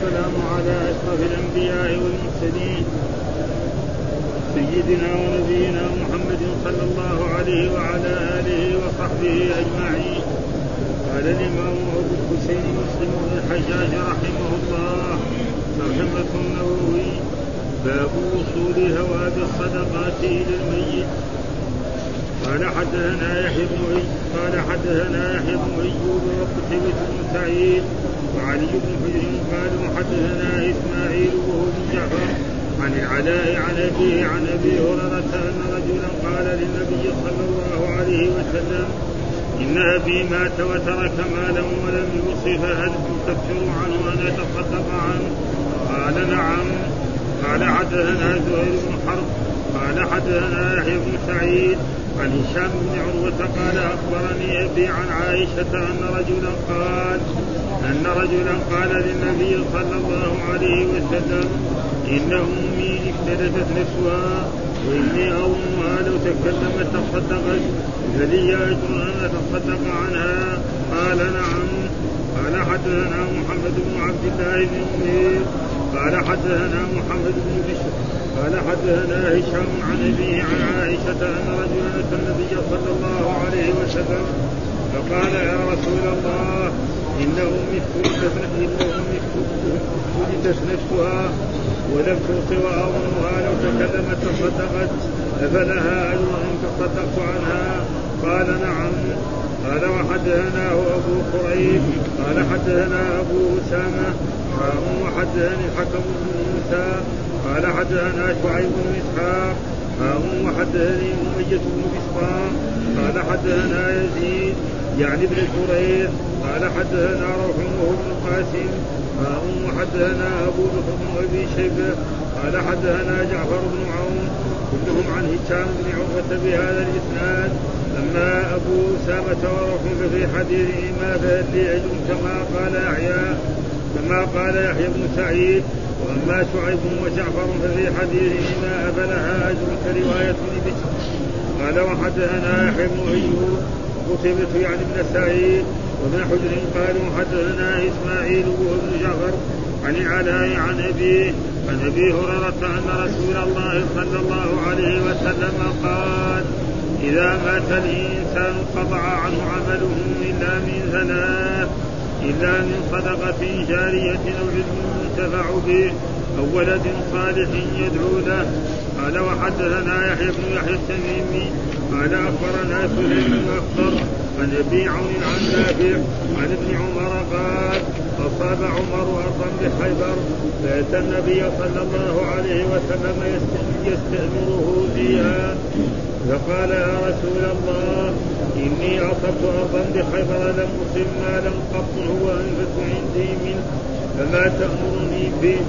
والسلام على أشرف الأنبياء والمرسلين. سيدنا ونبينا محمد صلى الله عليه وعلى آله وصحبه أجمعين. قال الإمام أبو الحسين مسلم بن الحجاج رحمه الله ترجمة النووي باب وصول هواب الصدقات إلى الميت. قال حدثنا يحيى بن قال حدثنا يحيى بن ايوب وقتيبة بن سعيد وعلي بن حجر قالوا حدثنا إسماعيل وهو بن جعفر عن العلاء عن أبيه عن أبي هريرة أن رجلا قال للنبي صلى الله عليه وسلم إن أبي مات وترك مالا ولم يوصف هل تكفر عنه أن يتصدق عنه؟ قال نعم. قال حدثنا زهير بن حرب قال حدثنا يحيى بن سعيد عن هشام بن عروة قال أخبرني أبي عن عائشة أن رجلا قال أن رجلا قال للنبي صلى الله عليه وسلم إن أمي افتدت نفسها وإني أظنها لو تكلمت تصدقت فلي أجر أن أتصدق عنها. قال نعم. قال حدثنا محمد بن عبد الله بن منير قال حدثنا محمد بن بشر قال حدثنا هشام عن أبيه عن عائشة أن رجلا أتى النبي صلى الله عليه وسلم فقال يا رسول الله امي افتلتت نفسها ولم توصي واظنها لو تكلمت تصدقت أفلها اجر ان تصدقت عنها؟ قال نعم. قال وحدثناه أبو قريب قال حدثنا أبو أسامة وحدثني الحكم بن موسى قال حدثنا شعيب بن إسحاق وحدثني أمية بن بسطام قال حدثنا يزيد يعني ابن جرير قال حدثنا روح بن القاسم وحدثنا أبو بكر بن أبي شيبة قال حدثنا جعفر بن عون كلهم عن هشام بن عروة بهذا الإسناد أما أبو أسامة وروح ففي حديثهما أجر كما قال يحيى كما قال يحيى بن سعيد وأما شعيب وجعفر ففي حديثهما افلها أجر كرواية ابن بشر قال وحدثنا يحيى بن أيوب قتيبة يعني ابن سعيد وابن حجر قالوا حدثنا إسماعيل ابن جعفر عن العلاء عن ابيه عن أبي هريرة أن رسول الله صلى الله عليه وسلم قال إذا مات الإنسان قطع عنه عمله إلا من ثلاث إلا من صدقة جارية أو علم ينتفع به أو ولد صالح يدعو له. قال وحدثنا يحيى بن يحيى التميمي قال أخبرنا سليم بن عن أبي عون عن نافع عن ابن عمر قال أصاب عمر أرضا بخيبر فأتى النبي صلى الله عليه وسلم يستأمره فيها. فقال يا رسول الله إني أصبت أرضا بخيبر لم أصب مالا قط هو أنفس عندي منه فما تأمرني به؟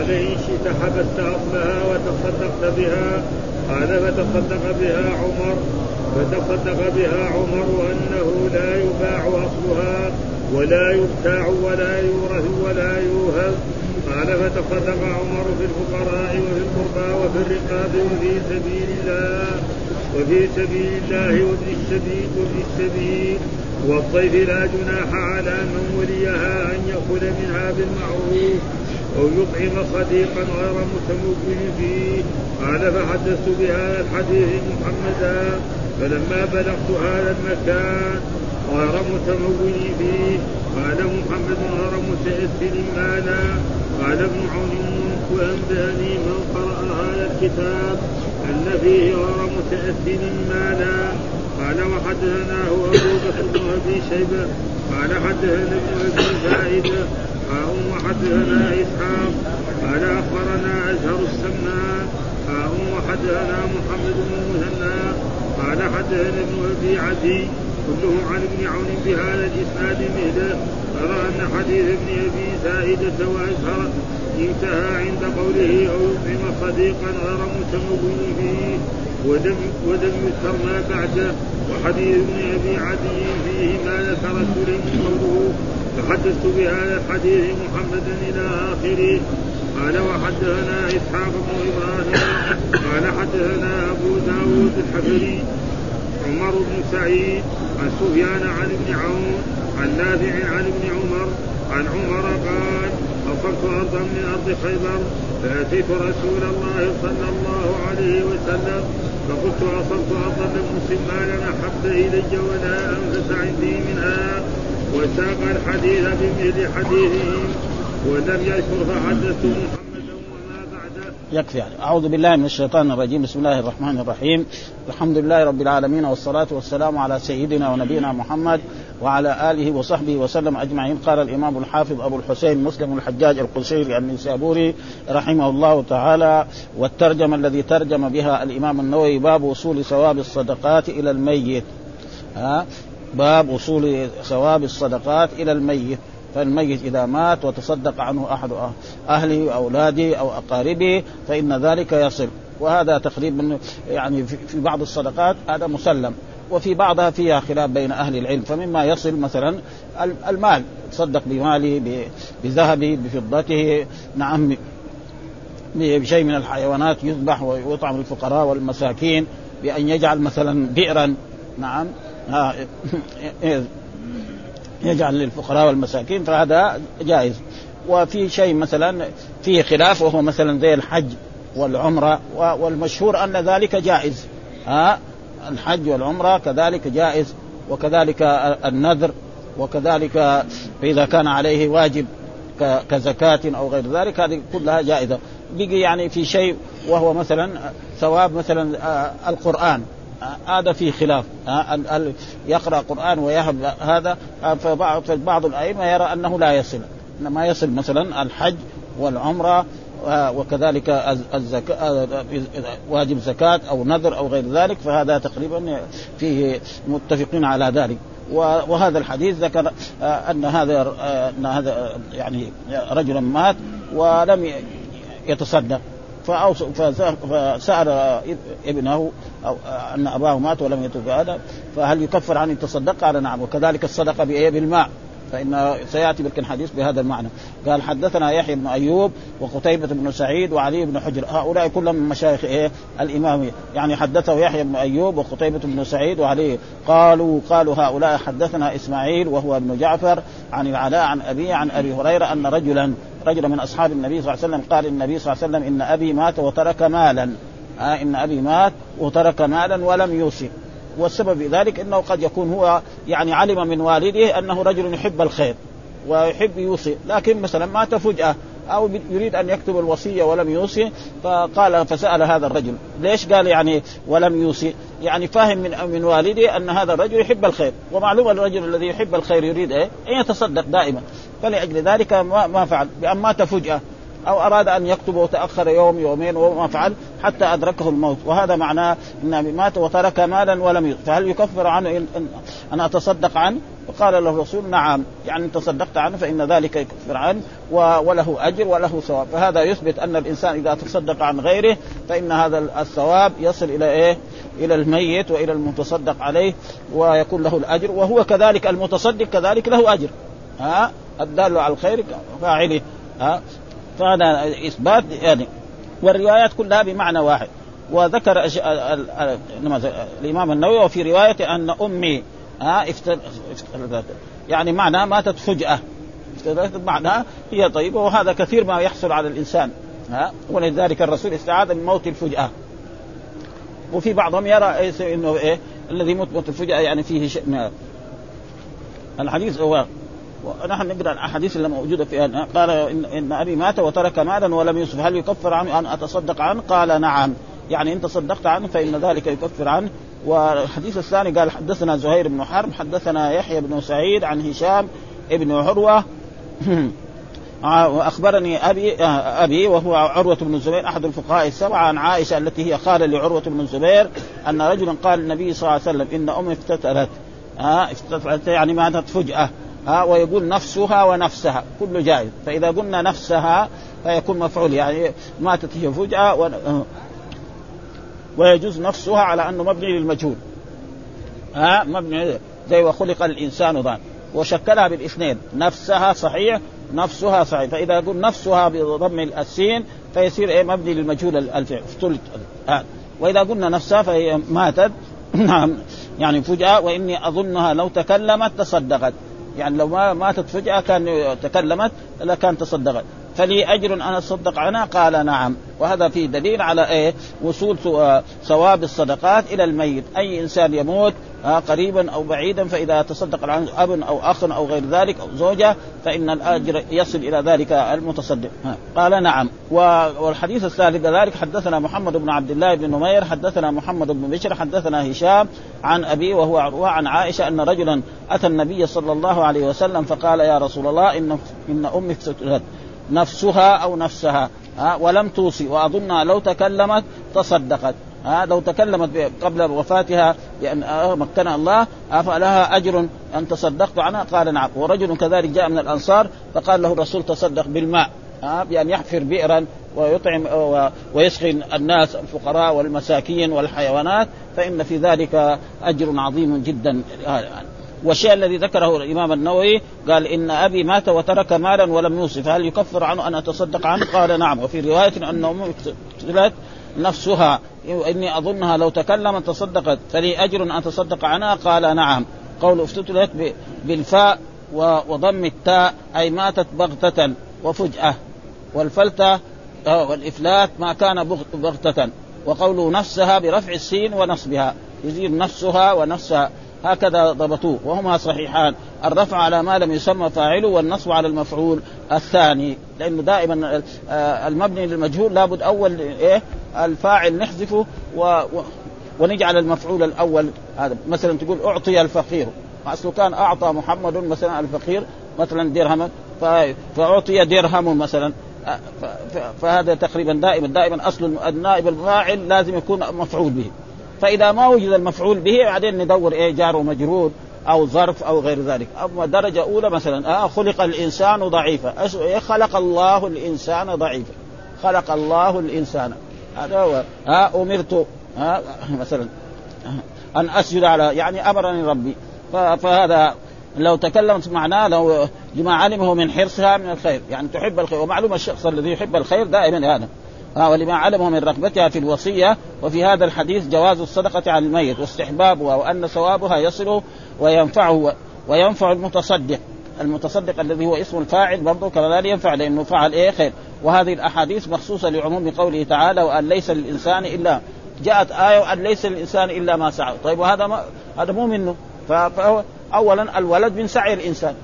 قال إن شئت حبست أصلها وتصدقت بها. قال فتصدق بها عمر فتصدق بها عمر أنه لا يباع أصلها ولا يبتاع ولا يورث ولا يوهب. قال فتصدق عمر في الفقراء وفي القربى وفي الرقاب وفي سبيل الله وفي سبيل الله وابن السبيل وابن السبيل والضيف لا جناح على من وليها أن يأكل منها بالمعروف. أو يطعم صديقا غير متمكن فيه. قال فحدثت بهذا الحديث محمدا فلما بلغت هذا المكان غير متمول فيه. قال محمد غير متأثر مالا قال ابن عون وأنبأني من قرأ هذا الكتاب أن فيه غير متأثر مالا قال وحدثناه أبو بكر بن أبي شيبة. قال حدثنا ابن أبي فائده قال وحدثنا إسحاق قال أخبرنا أزهر السمان قال وحدثنا محمد بن المثنى. قال حدثنا ابن أبي عدي كلهم عن ابن عون بهذا الإسناد مثله ترى أن حديث ابن أبي سائده وأزهر انتهى عند قوله أو يطعم صديقا غير متمول فيه ولم ولم يذكر ما بعده. وحديث ابن أبي عدي فيه ما ذكر سليم قوله تحدثت بهذا الحديث محمدا إلى آخره. قال وحدثنا إسحاق بن إبراهيم قال حدثنا أبو داود الحفري عمر بن سعيد عن سفيان عن ابن عون عن نافع عن ابن عمر عن عمر قال أصبت أرضا من أرض خيبر فأتيت رسول الله صلى الله عليه وسلم فقلت لمسلم ما لم أحب إلي ولا أنفس عندي منها. وساق الحديث بمثل حديثهم ولم يذكر فحدثت محمدا وما. يكفي يعني أعوذ بالله من الشيطان الرجيم. بسم الله الرحمن الرحيم. الحمد لله رب العالمين والصلاة والسلام على سيدنا ونبينا محمد وعلى آله وصحبه وسلم أجمعين. قال الإمام الحافظ أبو الحسين مسلم الحجاج القشيري النسابوري رحمه الله تعالى والترجمة الذي ترجم بها الإمام النووي باب وصول ثواب الصدقات إلى الميت. باب وصول ثواب الصدقات إلى الميت فالميت إذا مات وتصدق عنه أحد أهله اولاده أو أقاربه فإن ذلك يصل. وهذا تقريبا يعني في بعض الصدقات هذا مسلم وفي بعضها فيها خلاف بين أهل العلم فمما يصل مثلا المال تصدق بماله بذهبه بفضته نعم بشيء من الحيوانات يذبح ويطعم الفقراء والمساكين بأن يجعل مثلا بئرا نعم. يجعل للفقراء والمساكين فهذا جائز. وفي شيء مثلا فيه خلاف وهو مثلا زي الحج والعمرة والمشهور أن ذلك جائز. ها الحج والعمرة كذلك جائز وكذلك النذر وكذلك إذا كان عليه واجب كزكاة أو غير ذلك هذه كلها جائزة. بقي يعني في شيء وهو مثلا ثواب مثلا القرآن. هذا فيه خلاف. يقرأ قرآن ويهب هذا فبعض بعض الأئمة يرى أنه لا يصل إنما يصل مثلا الحج والعمرة وكذلك الزكاة واجب زكاة أو نذر أو غير ذلك فهذا تقريبا فيه متفقين على ذلك. وهذا الحديث ذكر أن هذا أن هذا يعني رجلا مات ولم يتصدق. فسأل ابنه أو أن أباه مات ولم يتب هذا فهل يكفر عن التصدق؟ قال نعم وكذلك الصدقة؟ بالماء فإن سيأتي بك حديث بهذا المعنى قال حدثنا يحيى بن أيوب وقتيبة بن سعيد وعلي بن حجر هؤلاء كلهم من مشايخ إيه الإمامية يعني حدثه يحيى بن أيوب وقتيبة بن سعيد وعلي قالوا قالوا هؤلاء حدثنا إسماعيل وهو ابن جعفر عن العلاء عن أبي عن أبي هريرة أن رجلا رجل من أصحاب النبي صلى الله عليه وسلم قال النبي صلى الله عليه وسلم إن أبي مات وترك مالا. آه إن أبي مات وترك مالا ولم يوصي. والسبب في ذلك إنه قد يكون هو يعني علم من والده أنه رجل يحب الخير ويحب يوصي. لكن مثلا مات فجأة. أو يريد أن يكتب الوصية ولم يوصي فقال فسأل هذا الرجل. ليش قال يعني ولم يوصي؟ يعني فاهم من من والده أن هذا الرجل يحب الخير. ومعلوم الرجل الذي يحب الخير يريد إيه؟ أن يتصدق دائما. فلأجل ذلك ما فعل. بأن مات فجأة. أو أراد أن يكتب وتأخر يوم يومين وما فعل حتى أدركه الموت. وهذا معناه إن مات وترك مالا ولم يغ فهل يكفر عنه إن أتصدق عنه؟ فقال له الرسول نعم. يعني إن تصدقت عنه فإن ذلك يكفر عنه وله أجر وله ثواب. فهذا يثبت أن الإنسان إذا تصدق عن غيره فإن هذا الثواب يصل إلى إيه؟ إلى الميت وإلى المتصدق عليه ويكون له الأجر. وهو كذلك المتصدق كذلك له أجر. ها؟ الدال على الخير فاعله. ها؟ فهذا إثبات يعني والروايات كلها بمعنى واحد. وذكر. الإمام النووي وفي رواية أن أمي ها يعني معنى ماتت فجأة. معناها هي طيبة وهذا كثير ما يحصل على الإنسان ها. ولذلك الرسول استعاذ من موت الفجأة. وفي بعضهم يرى إنه إيه الذي يموت موت الفجأة يعني فيه شيء الحديث هو ونحن نقرأ الأحاديث اللي موجودة في قال إن, إن أبي مات وترك مالا ولم يوسف هل يكفر عنه أن أتصدق عنه؟ قال نعم. يعني إن تصدقت عنه فإن ذلك يكفر عنه. والحديث الثاني قال حدثنا زهير بن حرب حدثنا يحيى بن سعيد عن هشام ابن عروة. وأخبرني ابي أبي وهو عروة بن الزبير أحد الفقهاء السبعة عن عائشة التي هي خالة لعروة بن الزبير أن رجلا قال النبي صلى الله عليه وسلم إن أمي افتتلت. ها افتتلت يعني ماتت فجأة. ها ويقول نفسها ونفسها كله جائز. فإذا قلنا نفسها فيكون مفعول يعني ماتت هي فجأة و... ويجوز نفسها على أنه مبني للمجهول. ها مبني زي وخلق الإنسان ضان وشكلها بالاثنين نفسها صحيح نفسها صحيح. فإذا قلنا نفسها بضم السين فيصير إيه مبني للمجهول الفعل وإذا قلنا نفسها فهي ماتت نعم يعني فجأة وإني أظنها لو تكلمت تصدقت. يعني لو ما ماتت فجأة كان تكلمت لكان تصدقت. فلي أجر أن أتصدق عنها؟ قال نعم. وهذا فيه دليل على إيه؟ وصول ثواب الصدقات إلى الميت. أي إنسان يموت قريبا أو بعيدا فإذا تصدق عنه اب أو أخ أو غير ذلك أو زوجة فإن الأجر يصل إلى ذلك المتصدق. قال نعم. والحديث الثالث كذلك حدثنا محمد بن عبد الله بن نمير حدثنا محمد بن بشر حدثنا هشام عن أبي وهو عروة عن عائشة أن رجلا أتى النبي صلى الله عليه وسلم فقال يا رسول الله ان إن أمي افتتلت نفسها أو نفسها. ها ولم توصي واظنها لو تكلمت تصدقت. ها لو تكلمت قبل وفاتها لأن مكنها الله فلها أجر أن تصدقت عنها؟ قال نعم. ورجل كذلك جاء من الأنصار فقال له الرسول تصدق بالماء ها بأن يحفر بئرا ويطعم ويسقي الناس الفقراء والمساكين والحيوانات فإن في ذلك أجر عظيم جدا. والشيء الذي ذكره الإمام النووي قال إن أبي مات وترك مالا ولم يوصي فهل يكفر عنه أن أتصدق عنه؟ قال نعم. وفي رواية ان امه اقتلت نفسها إني أظنها لو تكلمت تصدقت فلي أجر أن أتصدق عنها؟ قال نعم. قول افتتلت بالفاء وضم التاء أي ماتت بغتة وفجأة. والفلتة آه، والإفلات ما كان بغتة. وقوله نفسها برفع السين ونصبها. يزيد نفسها ونفسها. هكذا ضبطوه وهما صحيحان. الرفع على ما لم يسمى فاعله والنصب على المفعول الثاني لأنه دائما آه، المبني للمجهول لابد أول إيه؟ الفاعل نحذفه و ونجعل المفعول الأول هذا. مثلا تقول أعطي الفقير. اصله كان أعطى محمد مثلا الفقير مثلا درهما فأعطي درهم مثلا. آه، فهذا تقريبا دائما دائما أصل النائب الفاعل لازم يكون مفعول به. فإذا ما وجد المفعول به بعدين ندور إيه جار ومجرور أو ظرف أو غير ذلك. أما درجة أولى مثلا آه خلق الإنسان ضعيفا. إيه خلق الله الإنسان ضعيفا. خلق الله الإنسان. هذا هو. ها آه أمرت ها آه مثلا أن أسجد على يعني أمرني ربي. فهذا لو تكلمت معناه لو لما علمه من حرصها من الخير. يعني تحب الخير. ومعلوم الشخص الذي يحب الخير دائما هذا. ولما علمه من رغبتها في الوصية وفي هذا الحديث جواز الصدقة عن الميت واستحبابها وأن ثوابها يصل وينفعه وينفع المتصدق. المتصدق الذي هو اسم الفاعل برضه كذلك ينفع لأنه فعل إيه؟ خير. وهذه الأحاديث مخصوصة لعموم قوله تعالى وأن ليس للإنسان إلا جاءت آية وأن ليس للإنسان إلا ما سعى طيب وهذا ما هذا مو منه. فهو أولا الولد من سعي الإنسان.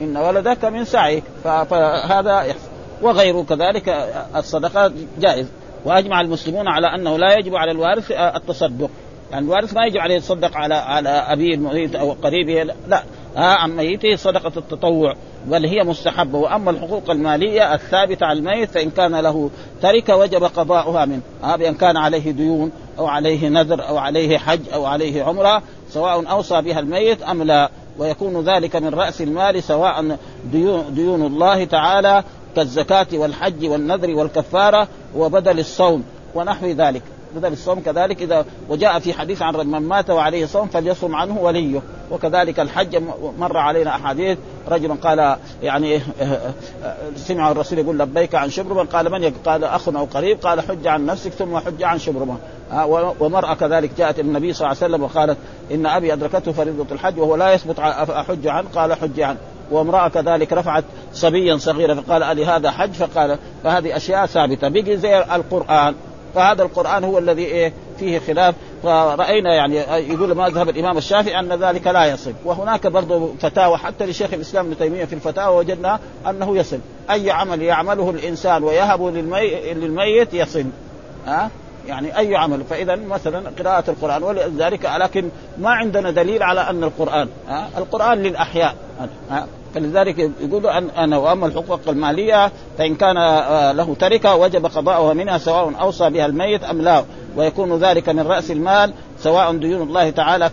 إن ولدك من سعيك. فهذا يحصل وغيره. كذلك الصدقات جائز. وأجمع المسلمون على أنه لا يجب على الوارث التصدق. يعني الوارث ما يجب عليه يتصدق على على أبيه الميت أو قريبه لا. ها عن ميته صدقة التطوع بل هي مستحبة. وأما الحقوق المالية الثابتة على الميت فإن كان له تركة وجب قضاؤها منه. ها بأن كان عليه ديون أو عليه نذر أو عليه حج أو عليه عمرة سواء أوصى بها الميت أم لا. ويكون ذلك من رأس المال سواء ديون, ديون الله تعالى كالزكاة والحج والنذر والكفارة وبدل الصوم ونحو ذلك. بدل الصوم كذلك إذا وجاء في حديث عن من مات وعليه صوم فليصوم عنه وليه. وكذلك الحج مر علينا أحاديث. رجل قال يعني سمع الرسول يقول لبيك عن شبرمة. قال من قال أخ أو قريب. قال حج عن نفسك ثم حج عن شبرمة. ومرأة كذلك جاءت النبي صلى الله عليه وسلم وقالت إن أبي أدركته فريضة الحج وهو لا يثبت أحج عنه. قال حج عنه. وامرأة كذلك رفعت صبيا صغيرا فقال ألي هذا حج؟ فقال فهذه أشياء ثابتة. بقي زي القرآن. فهذا القرآن هو الذي إيه؟ فيه خلاف. فرأينا يعني يقول مذهب الإمام الشافعي أن ذلك لا يصل. وهناك برضه فتاوى حتى لشيخ الإسلام ابن تيمية في الفتاوى وجدنا أنه يصل. أي عمل يعمله الإنسان ويهب للمي... للميت يصل. ها؟ يعني أي عمل. فإذا مثلا قراءة القرآن ولذلك لكن ما عندنا دليل على أن القرآن ها القرآن للأحياء. ها فلذلك يقولوا أن أنا وأما الحقوق المالية فإن كان آه، له تركة وجب قضاؤها منها سواء أوصى بها الميت أم لا. ويكون ذلك من رأس المال سواء ديون الله تعالى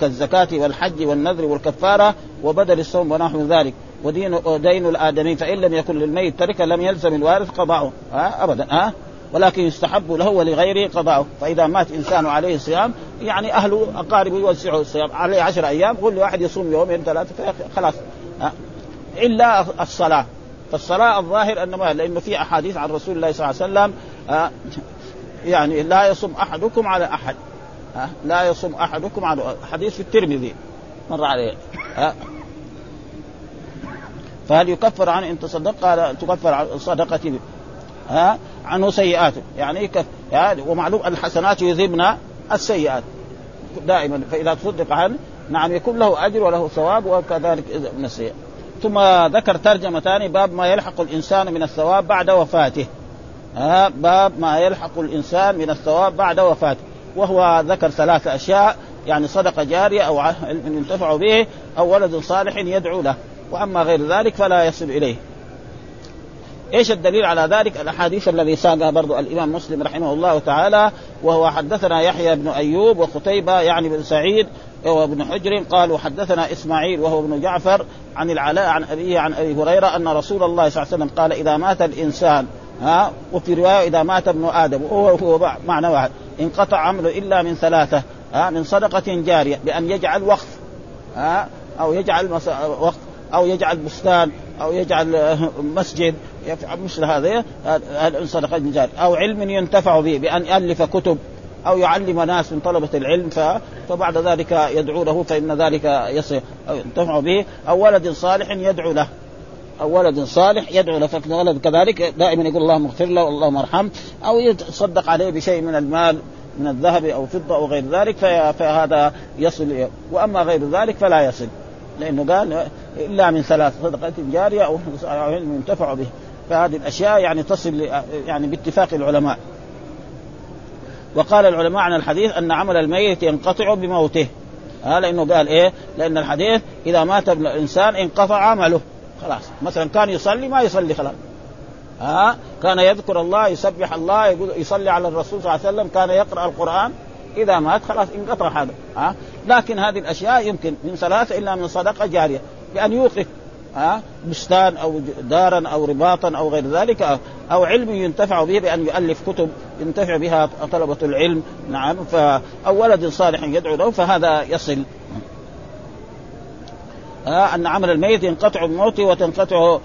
كالزكاة والحج والنذر والكفارة وبدل الصوم ونحو ذلك. ودين دين الآدمي فإن لم يكن للميت تركة لم يلزم الوارث قضاؤه. أبدا ها. ولكن يستحب له ولغيره قضاؤه. فإذا مات إنسان عليه صيام يعني أهله أقاربه يوسعوا الصيام. عليه عشر أيام كل واحد يصوم يومين ثلاثة خلاص إلا الصلاة. فالصلاة الظاهر انه ما لأنه في أحاديث عن رسول الله صلى الله عليه وسلم يعني لا يصوم أحدكم على أحد. لا يصوم أحدكم على حديث في الترمذي. مر عليه. فهل يكفر عنه إن تصدق؟ قال تكفر عن صدقته ها عنه سيئاته. يعني ومعلوم الحسنات يذهبن السيئات. دائما فإذا تصدق عنه نعم يكون له أجر وله ثواب وكذلك من السيئات ثم ذكر ترجمة ثاني باب ما يلحق الإنسان من الثواب بعد وفاته. ها باب ما يلحق الإنسان من الثواب بعد وفاته. وهو ذكر ثلاث أشياء يعني صدقة جارية أو علم ينتفع به أو ولد صالح يدعو له. وأما غير ذلك فلا يصل إليه. إيش الدليل على ذلك؟ الأحاديث الذي ساقها برضو الإمام مسلم رحمه الله تعالى وهو حدثنا يحيى بن أيوب وقتيبة يعني بن سعيد وابن حجر قال وحدثنا إسماعيل وهو ابن جعفر عن العلاء عن أبيه عن أبي هريرة أن رسول الله صلى الله عليه وسلم قال إذا مات الإنسان ها؟ وفي رواية إذا مات ابن آدم. وهو هو معنى واحد. انقطع عمله إلا من ثلاثة ها؟ من صدقة جارية بأن يجعل وقف ها؟ أو يجعل وقف أو يجعل بستان أو يجعل مسجد يفعل مثل هذا هذا صدقه أو علم ينتفع به بأن يألف كتب أو يعلم ناس من طلبة العلم فبعد ذلك يدعو له فإن ذلك يصل أو ينتفع به. أو ولد صالح يدعو له. أو ولد صالح يدعو له. فولد كذلك دائما يقول اللهم اغفر له اللهم ارحم أو يتصدق عليه بشيء من المال من الذهب أو فضة أو غير ذلك فهذا يصل وأما غير ذلك فلا يصل. لأنه قال إلا من ثلاث صدقه جارية أو علم ينتفع به. فهذه الأشياء يعني تصل يعني باتفاق العلماء. وقال العلماء عن الحديث أن عمل الميت ينقطع بموته. ها لأنه قال إيه؟ لأن الحديث إذا مات الإنسان انقطع عمله. خلاص. مثلا كان يصلي ما يصلي خلاص. ها كان يذكر الله يسبح الله يقول يصلي على الرسول صلى الله عليه وسلم كان يقرأ القرآن. إذا مات خلاص انقطع هذا. ها لكن هذه الأشياء يمكن من ثلاثة الا من صدقة جارية. بأن يوقف ها؟ بستان أو دارا أو رباطا أو غير ذلك أو علم ينتفع به بأن يؤلف كتب ينتفع بها طلبة العلم. نعم ف أو ولد صالح يدعو له فهذا يصل. أن عمل الميت ينقطع بموته وتنقطع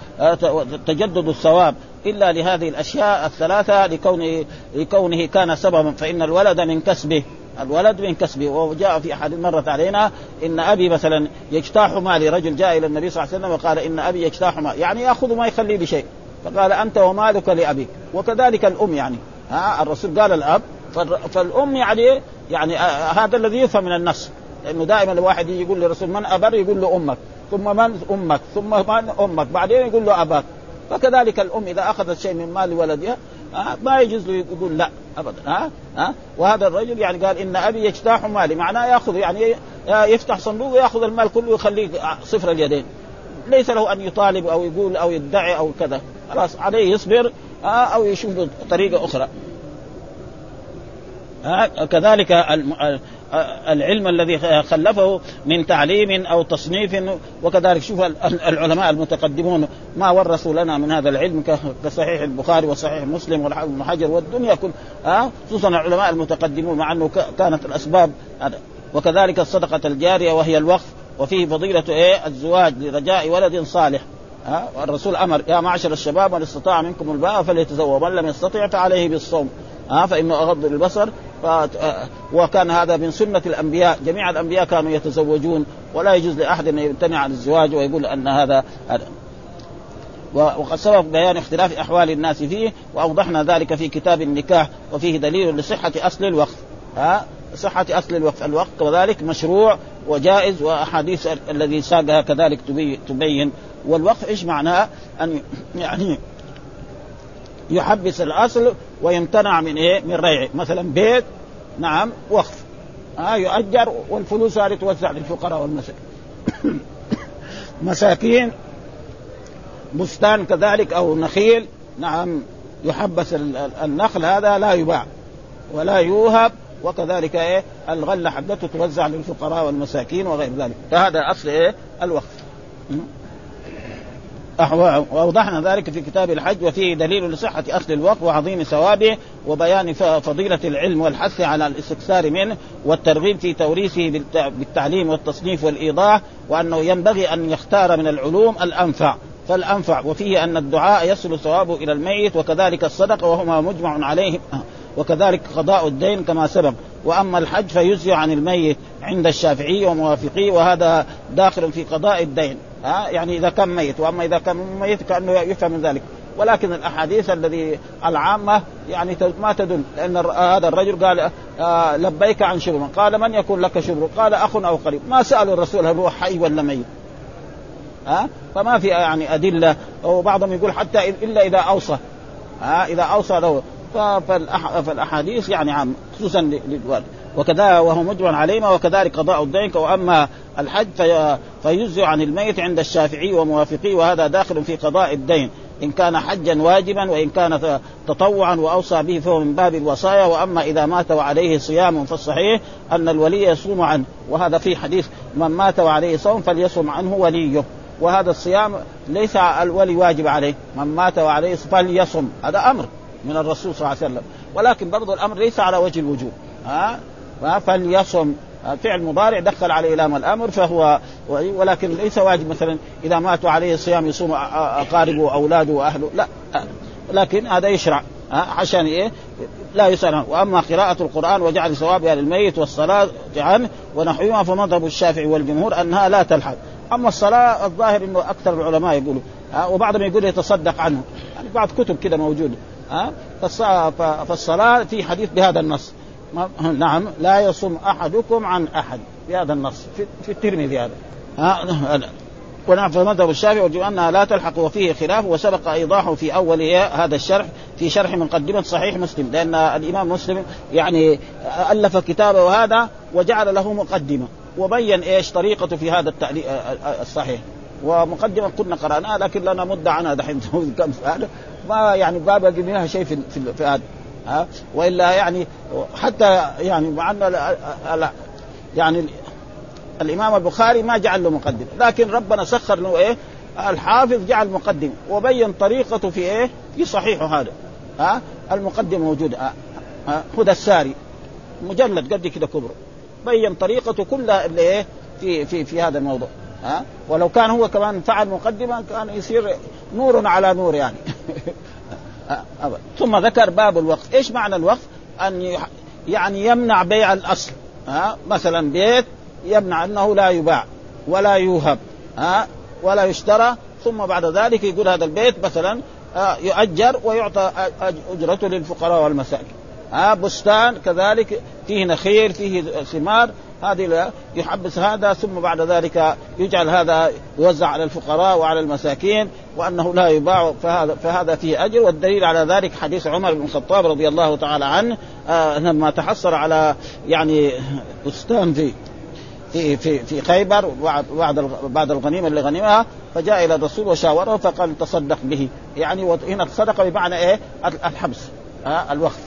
تجدد الثواب. إلا لهذه الأشياء الثلاثة لكونه لكونه كان سببا فإن الولد من كسبه. الولد من كسبه وجاء في أحد مرت علينا إن أبي مثلا يجتاح مالي رجل جاء إلى النبي صلى الله عليه وسلم وقال إن أبي يجتاح مالي يعني يأخذ ما يخليه بشيء فقال أنت ومالك لأبيك وكذلك الأم يعني. ها الرسول قال الأب فالأم يعني يعني هذا الذي يفهم من النص لأنه دائما الواحد يجي يقول للرسول من أبر؟ يقول له أمك ثم من أمك ثم من أمك بعدين يقول له أباك. فكذلك الأم إذا أخذت شيء من مال ولدها ما يجوز له يقول لا. ابدا. ها؟ ها؟ وهذا الرجل يعني قال إن أبي يجتاح مالي. معناه يأخذ يعني يفتح صندوق ويأخذ المال كله ويخليه صفر اليدين. ليس له أن يطالب أو يقول أو يدعي أو كذا. خلاص عليه يصبر أو يشوف طريقة أخرى. كذلك العلم الذي خلفه من تعليم أو تصنيف وكذلك شوف العلماء المتقدمون ما ورثوا لنا من هذا العلم كصحيح البخاري وصحيح مسلم والحافظ حجر والدنيا كل خصوصا العلماء المتقدمون مع أنه كانت الأسباب وكذلك الصدقة الجارية وهي الوقف وفيه فضيلة إيه؟ الزواج لرجاء ولد صالح. ها الرسول أمر يا معشر الشباب من استطاع منكم الباء فليتزوج ومن لم يستطع فعليه بالصوم. ها فإنه أغض للبصر ف... وكان هذا من سنة الأنبياء. جميع الأنبياء كانوا يتزوجون ولا يجوز لأحد أن يمتنع عن الزواج ويقول أن هذا وقد سبق بيان اختلاف أحوال الناس فيه وأوضحنا ذلك في كتاب النكاح وفيه دليل لصحة أصل الوقف ها؟ صحة أصل الوقف الوقف كذلك مشروع وجائز وأحاديث الذي ساقها كذلك تبين. والوقف إيش معناه؟ أن يعني يحبس الأصل ويمتنع من إيه؟ من ريعه، مثلا بيت نعم وقف. آه يؤجر والفلوس هذه توزع للفقراء والمساكين. مساكين بستان كذلك أو نخيل نعم يحبس النخل هذا لا يباع ولا يوهب وكذلك إيه؟ الغلة حقته توزع للفقراء والمساكين وغير ذلك. فهذا أصل إيه؟ الوقف. وأوضحنا ذلك في كتاب الحج وفيه دليل لصحة أصل الوقف وعظيم ثوابه وبيان فضيلة العلم والحث على الاستكثار منه والترغيب في توريثه بالتعليم والتصنيف والإيضاح وأنه ينبغي أن يختار من العلوم الأنفع. فالأنفع وفيه أن الدعاء يصل ثوابه إلى الميت وكذلك الصدقه وهما مجمع عليه وكذلك قضاء الدين كما سبق. وأما الحج فيجزي عن الميت عند الشافعي وموافقيه وهذا داخل في قضاء الدين. ها يعني إذا كان ميت وأما إذا كان ميت كأنه يفهم من ذلك. ولكن الأحاديث الذي العامة يعني ما تدل لأن هذا الرجل قال آه لبيك عن شبر. قال من يكون لك شبر؟ قال أخ أو قريب. ما سالوا الرسول هل هو حي ولا ميت. ها؟ فما في يعني أدلة. وبعضهم يقول حتى إلا إذا أوصى. ها؟ إذا أوصى له. فالأحاديث يعني عام خصوصا للوالد. وكذا وهو مجمع عليهما وكذلك قضاء الدين. وأما الحج في فيجزي عن الميت عند الشافعي وموافقيه وهذا داخل في قضاء الدين. إن كان حجا واجبا وإن كان تطوعا وأوصى به فهو من باب الوصايا. وأما إذا مات وعليه صيام فالصحيح أن الولي يصوم عنه. وهذا في حديث من مات وعليه صوم فليصوم عنه وليه. وهذا الصيام ليس الولي واجب عليه. من مات وعليه فليصم هذا أمر من الرسول صلى الله عليه وسلم. ولكن برضو الأمر ليس على وجه الوجوب. ها؟ فليصم. فعل مضارع دخل عليه لام الأمر فهو ولكن ليس واجب مثلا إذا ماتوا عليه الصيام يصوم أقاربه وأولاده وأهله لا. لكن هذا يشرع عشان إيه؟ لا يسأل وأما قراءة القرآن وجعل ثوابها للميت والصلاة عنه ونحوها فمذهب الشافعي والجمهور أنها لا تلحق. أما الصلاة الظاهر إنه أكثر العلماء يقولوا وبعضهم يقول يتصدق عنه. يعني بعض كتب كده موجودة ها فالصلاة في حديث بهذا النص. نعم لا يصوم أحدكم عن أحد. بهذا النص في, في الترمذي هذا. ها ونعم في مذهب الشافعي وجب أنها لا تلحق وفيه خلاف وسبق ايضاحه في أول هذا الشرح في شرح مقدمة صحيح مسلم لأن الإمام مسلم يعني ألف كتابه هذا وجعل له مقدمة وبين إيش طريقته في هذا التعليق الصحيح. ومقدمة كنا قرأناها لكن لنا مده عنها دحين. كم هذا ما يعني ما باقي منها شيء في في هذا. ها؟ وإلا يعني حتى يعني مع ان يعني الإمام البخاري ما جعل له مقدمة. لكن ربنا سخر له إيه؟ الحافظ جعل مقدمة. وبين طريقته في إيه؟ في صحيحه هذا. ها؟ المقدمة موجودة. ها؟ هدى الساري. مجلد قد كده كبره. بين طريقته كلها اللي إيه؟ في في في هذا الموضوع. ها؟ ولو كان هو كمان فعل مقدمة كان يصير نور على نور يعني. ثم ذكر باب الوقف إيش معنى الوقف أن يعني يمنع بيع الأصل. ها؟ مثلا بيت يمنع أنه لا يباع ولا يوهب ها؟ ولا يشترى. ثم بعد ذلك يقول هذا البيت مثلا يؤجر ويعطى أجرته للفقراء والمساكين. ها؟ بستان كذلك فيه نخيل فيه ثمار. هذه يحبس هذا ثم بعد ذلك يجعل هذا يوزع على الفقراء وعلى المساكين وأنه لا يباع فهذا فهذا فيه أجر. والدليل على ذلك حديث عمر بن الخطاب رضي الله تعالى عنه آه لما تحصل على يعني بستان في في في في خيبر بعد بعد الغنيمة اللي غنمها فجاء إلى الرسول وشاوره فقال تصدق به. يعني هنا الصدقه بمعنى إيه؟ الحبس آه الوقف.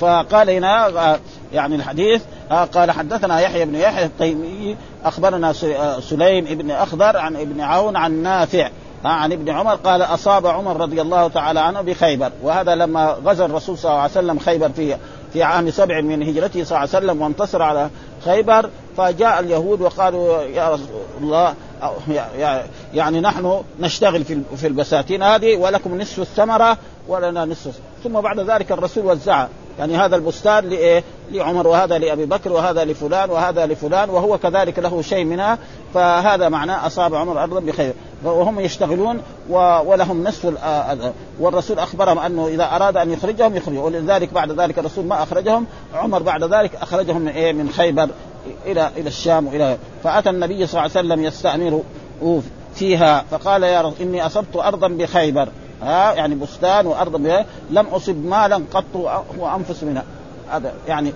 فقال هنا آه، يعني الحديث آه، قال حدثنا يحيى بن يحيى التيمي أخبرنا آه، سليم بن أخضر عن ابن عون عن نافع عن ابن عمر قال أصاب عمر رضي الله تعالى عنه بخيبر وهذا لما غزا الرسول صلى الله عليه وسلم خيبر في في عام سبع من هجرته صلى الله عليه وسلم وانتصر على خيبر فجاء اليهود وقالوا يا رسول الله يعني نحن نشتغل في في البساتين هذه ولكم نصف الثمرة ولنا نصف ثم بعد ذلك الرسول وزعها يعني هذا البستان لإيه؟ لعمر وهذا لأبي بكر وهذا لفلان وهذا لفلان وهو كذلك له شيء منها فهذا معناه أصاب عمر ارضا بخير. وهم يشتغلون ولهم نصف والرسول أخبرهم أنه إذا أراد أن يخرجهم يخرجهم ولذلك بعد ذلك الرسول ما أخرجهم عمر بعد ذلك أخرجهم من إيه؟ من خيبر إلى إلى الشام وإلى فأتى النبي صلى الله عليه وسلم يستأمر فيها فقال يا رب إني أصبت ارضا بخيبر. ها يعني بستان وأرض لم أصب مالا قط هو انفس منها. هذا يعني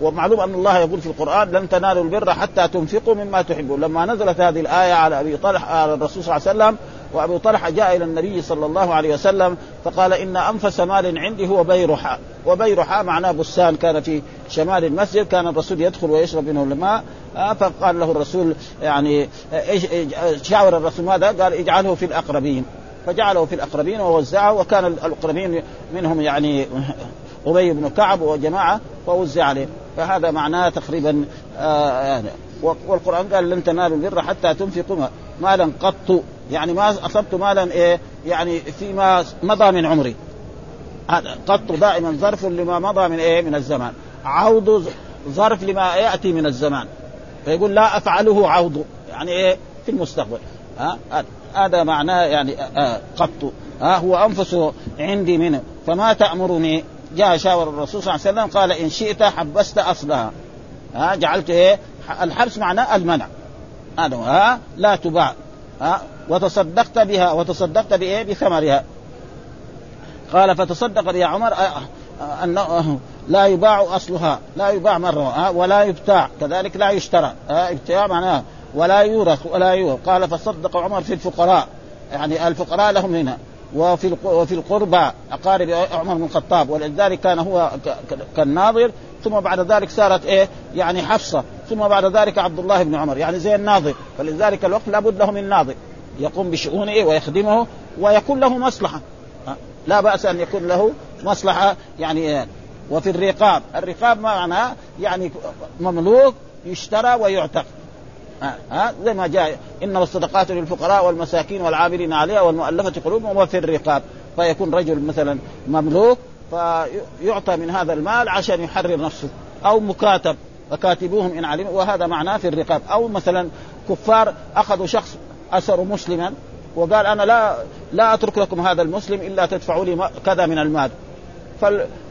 ومعلوم أن الله يقول في القرآن لن تنالوا البر حتى تنفقوا مما تحبون. لما نزلت هذه الآية على أبي طلحة على الرسول صلى الله عليه وسلم وأبو طلحة جاء إلى النبي صلى الله عليه وسلم فقال إن أنفس مال عندي هو بيرحاء وبيرحاء معناه بستان كان في شمال المسجد كان الرسول يدخل ويشرب منه الماء آه، فقال له الرسول يعني شاور الرسول ماذا؟ قال اجعله في الأقربين. فجعله في الأقربين ووزعه وكان الأقربين منهم يعني أبي بن كعب وجماعة فوزع عليه. فهذا معناه تقريبا آه يعني والقرآن قال لن تنالوا البر حتى تنفقوا مالا قط يعني ما أصبت مالا إيه يعني فيما مضى من عمري. هذا قط دائما ظرف لما مضى من إيه من الزمان. عوض ظرف لما يأتي من الزمان. فيقول لا أفعله عوض يعني إيه في المستقبل. ها؟ هذا معناه يعني قط. ها هو أنفسه عندي منه. فما تأمرني؟ جاء شاور الرسول صلى الله عليه وسلم قال إن شئت حبست أصلها. ها جعلت إيه؟ الحبس معناه المنع. هذا ها لا تباع. ها وتصدقت بها وتصدقت بإيه؟ بثمرها. قال فتصدق بها عمر أنه لا يباع أصلها لا يباع مرة ولا يبتاع. كذلك لا يشترى. ابتاع معناه ولا يورث ولا يورث. قال فصدق عمر في الفقراء. يعني الفقراء لهم هنا. وفي وفي القربى أقارب عمر بن الخطاب. ولذلك كان هو كالناظر. ثم بعد ذلك صارت إيه؟ يعني حفصة. ثم بعد ذلك عبد الله بن عمر. يعني زي الناظر. فلذلك الوقت لابد له من ناظر. يقوم بشؤونه ويخدمه. ويكون له مصلحة. لا بأس أن يكون له مصلحة. يعني وفي الرقاب. الرقاب معناه يعني مملوك يشترى ويعتق. ها زي ما جاء إنما الصدقات للفقراء والمساكين والعاملين عليها والمؤلفة قلوبهم وفي الرقاب. فيكون رجل مثلا مملوك فيعطى من هذا المال عشان يحرر نفسه أو مكاتب. فكاتبوهم إن علموا وهذا معناه في الرقاب. أو مثلا كفار أخذوا شخص أسروا مسلما وقال أنا لا لا أترك لكم هذا المسلم إلا تدفعوا لي كذا من المال.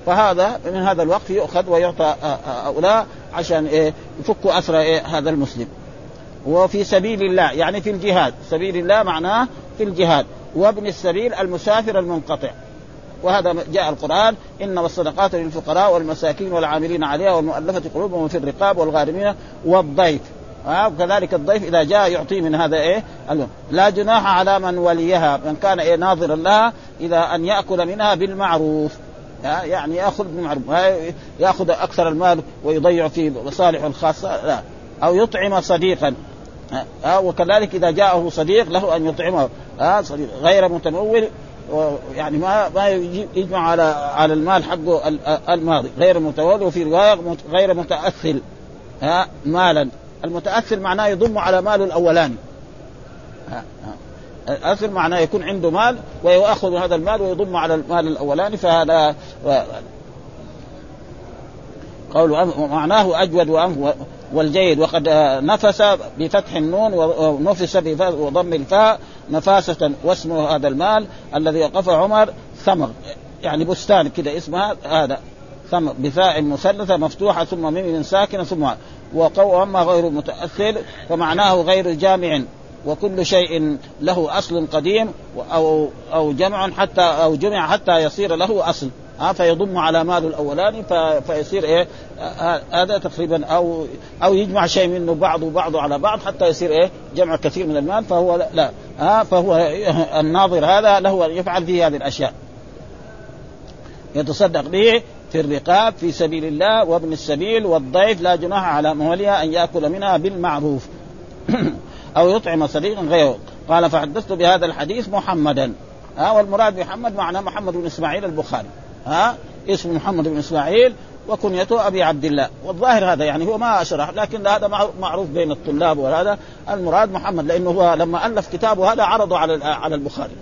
فهذا من هذا الوقت يؤخذ ويعطى هؤلاء عشان إيه يفكوا أسرى إيه هذا المسلم. وفي سبيل الله يعني في الجهاد. سبيل الله معناه في الجهاد. وابن السبيل المسافر المنقطع. وهذا جاء القرآن إنما الصدقات للفقراء والمساكين والعاملين عليها والمؤلفة قلوبهم في الرقاب والغارمين والضيف. آه وكذلك الضيف إذا جاء يعطيه من هذا إيه؟ لا جناح على من وليها من كان إيه؟ ناظرا لها إذا أن يأكل منها بالمعروف. آه يعني يأخذ بالمعروف. يأخذ أكثر المال ويضيع في مصالحه الخاصه لا. أو يطعم صديقا. آه وكذلك إذا جاءه صديق له أن يطعمه. آه صديق غير متمول يعني ما ما يجمع على على المال حقه الماضي. غير متولي وفي رواية غير متأثل. ها مالا. المتأثل معناه يضم على ماله الأولاني. الاثر معناه يكون عنده مال ويأخذ هذا المال ويضم على المال الأولاني فهذا قول معناه أجود وانف والجيد. وقد نفس بفتح النون ونفس بضم الفاء نفاسة واسمه هذا المال الذي وقف عمر ثمر. يعني بستان كده اسمها هذا ثمر بفاء مثلثة مفتوحة ثم ميم ساكنة ثم وقو أما غير متأثر فمعناه غير جامع. وكل شيء له أصل قديم أو أو جمع حتى أو جمع حتى يصير له أصل. ها فيضم على ماله الاولاني فيصير إيه هذا تقريبا أو أو يجمع شيء منه بعضه بعضه على بعض حتى يصير إيه جمع كثير من المال فهو لا, لا ها فهو الناظر هذا له أن يفعل فيه هذه الأشياء. يتصدق به في الرقاب في سبيل الله وابن السبيل والضيف لا جناح على موليها أن يأكل منها بالمعروف. أو يطعم صديقا غيره. قال فحدثت بهذا الحديث محمدا. ها والمراد بمحمد معناه محمد بن إسماعيل البخاري. ها؟ اسمه محمد بن إسماعيل وكنيته أبي عبد الله. والظاهر هذا يعني هو ما شرح لكن هذا معروف بين الطلاب وهذا. المراد محمد لأنه هو لما ألف كتابه هذا عرضه على على البخاري.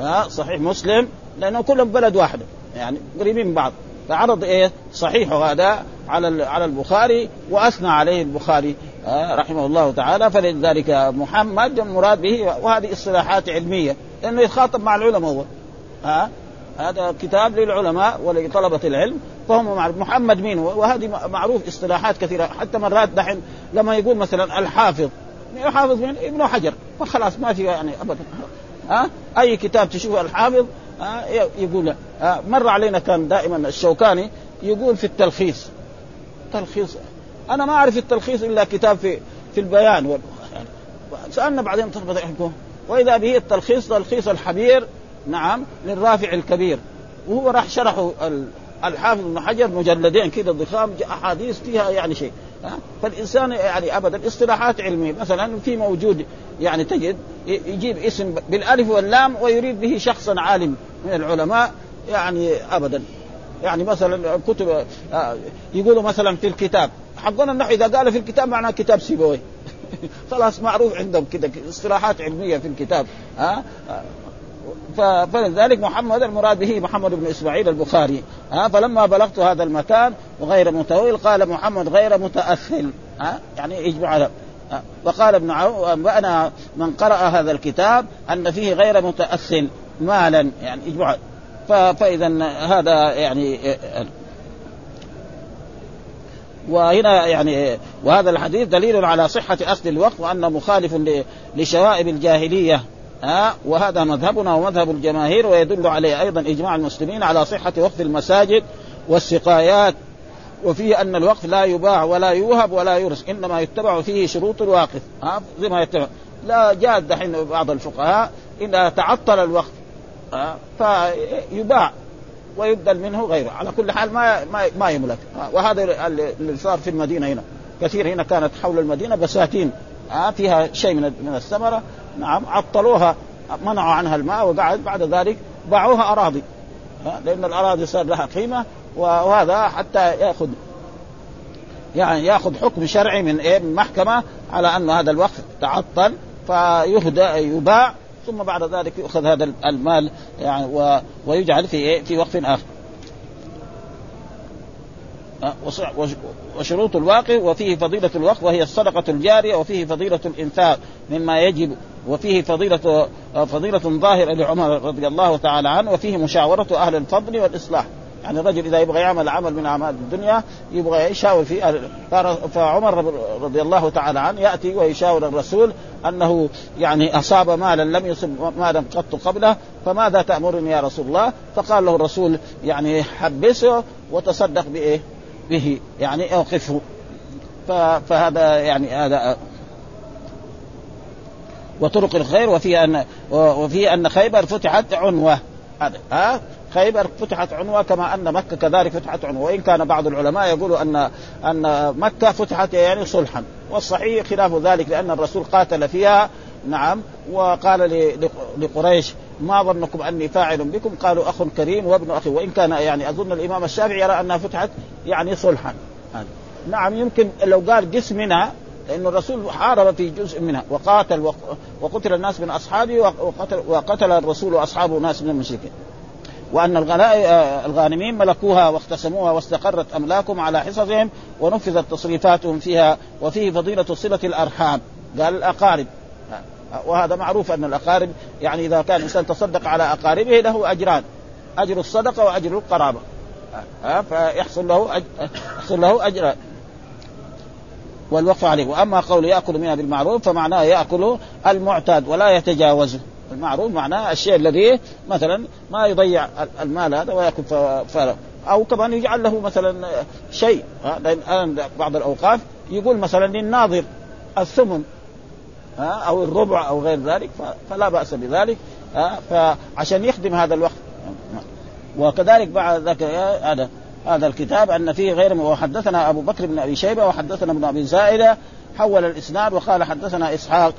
ها؟ صحيح مسلم لأنه كلهم بلد واحدة يعني قريبين من بعض. فعرض إيه؟ صحيحه هذا على على البخاري وأثنى عليه البخاري. رحمه الله تعالى. فلذلك محمد المراد به وهذه اصطلاحات علمية لأنه يتخاطب مع العلماء هو. ها؟ هذا كتاب للعلماء ولطلبة العلم فهم معروف محمد مين وهذه معروف اصطلاحات كثيرة حتى مرات دحين لما يقول مثلا الحافظ الحافظ مين ابن حجر فخلاص ما في يعني ابدا. ها؟ أي كتاب تشوفه الحافظ يقول ها؟ مر علينا كان دائما الشوكاني يقول في التلخيص تلخيص أنا ما أعرف التلخيص إلا كتاب في في البيان و... يعني سألنا بعدين وإذا به التلخيص تلخيص الحبير نعم للرافع الكبير. وهو راح شرحه الحافظ ابن حجر مجلدين كده ضخام أحاديث فيها يعني شيء فالإنسان يعني ابدا اصطلاحات علمية. مثلا في موجود يعني تجد يجيب اسم بالألف واللام ويريد به شخصا عالم من العلماء يعني ابدا. يعني مثلا كتب آه، يقولوا مثلا في الكتاب حقنا النحو إذا قال في الكتاب معناه كتاب سيبويه. خلاص معروف عندهم كده اصطلاحات علمية في الكتاب ها؟ فلذلك محمد المراد به محمد بن إسماعيل البخاري. ها فلما بلغت هذا المكان وغير متويل قال محمد غير متاثل ها يعني يجمع وقال ابن عون أنبأنا من قرأ هذا الكتاب أن فيه غير متأث مالا يعني إجماع فإذا هذا يعني وهنا يعني وهذا الحديث دليل على صحة أصل الوقف وأنه مخالف لشوائب الجاهلية. ها وهذا مذهبنا ومذهب الجماهير ويدل عليه أيضا إجماع المسلمين على صحة وقف المساجد والسقايات. وفيه أن الوقف لا يباع ولا يوهب ولا يرث إنما يتبع فيه شروط الواقف. ها زي ما يتبع. لا جاء دحين بعض الفقهاء إذا تعطل الوقف فيباع ويبدل منه غيره. على كل حال ما ما, ما يملك. وهذا اللي صار في المدينة هنا. كثير هنا كانت حول المدينة بساتين فيها شيء من من الثمرة نعم عطلوها منعوا عنها الماء وقعد بعد ذلك باعوها أراضي لأن الأراضي صار لها قيمة وهذا حتى ياخذ يعني يأخذ حكم شرعي من إيه من محكمة على أن هذا الوقف تعطل فيهدى يباع ثم بعد ذلك يؤخذ هذا المال يعني. ويجعل في إيه؟ في وقف آخر. وشروط الواقع وفيه فضيلة الوقف وهي الصدقة الجارية وفيه فضيلة الإنفاق مما يجب وفيه فضيلة فضيلة ظاهرة لعمر رضي الله تعالى عنه وفيه مشاورة أهل الفضل والإصلاح يعني الرجل إذا يبغى يعمل عمل من أعمال الدنيا يبغى يشاور فيه فعمر رضي الله تعالى عنه يأتي ويشاور الرسول أنه يعني أصاب مالا لم يصب مالا قط قبله فماذا تأمرني يا رسول الله؟ فقال له الرسول يعني حبسه وتصدق بإيه؟ به يعني أوقفه. فهذا يعني هذا وطرق الخير وفي ان وفي أن خيبر فتحت عنوة. هذا ها؟ خيبر فتحت عنوة كما أن مكة كذلك فتحت عنوة. وإن كان بعض العلماء يقولوا أن أن مكة فتحت يعني صلحا. والصحيح خلاف ذلك لأن الرسول قاتل فيها نعم وقال لقريش ما ظنكم أني فاعل بكم؟ قالوا أخ كريم وابن أخي. وإن كان يعني أظن الإمام الشافعي يرى أنها فتحت يعني صلحا. نعم يمكن لو قال قسم منها لأن الرسول حارب في جزء منها. وقاتل وقتل الناس من أصحابه وقتل, وقتل الرسول وأصحابه ناس من المشركين. وأن آه، الغانمين ملكوها واختسموها واستقرت أملاكهم على حصصهم ونفذت تصريفاتهم فيها وفيه فضيلة صلة الأرحام. قال الأقارب وهذا معروف أن الأقارب يعني إذا كان الانسان تصدق على أقاربه له أجران أجر الصدقة وأجر القرابة. فيحصل له أج... يحصل له أجر. والوقف عليه. وأما قول يأكل منها بالمعروف فمعناه يأكل المعتاد ولا يتجاوزه المعروف معناه الشيء الذي مثلا ما يضيع المال هذا ويأكل ف... أو كمان يجعل له مثلا شيء. لأن بعض الأوقاف يقول مثلا للناظر الثمن. أو الربع أو غير ذلك فلا بأس بذلك فعشان يخدم هذا الوقت. وكذلك بعد ذلك هذا هذا الكتاب أن فيه غير وحدثنا أبو بكر بن أبي شيبة وحدثنا ابن أبي زائدة حول الإسناد وقال حدثنا إسحاق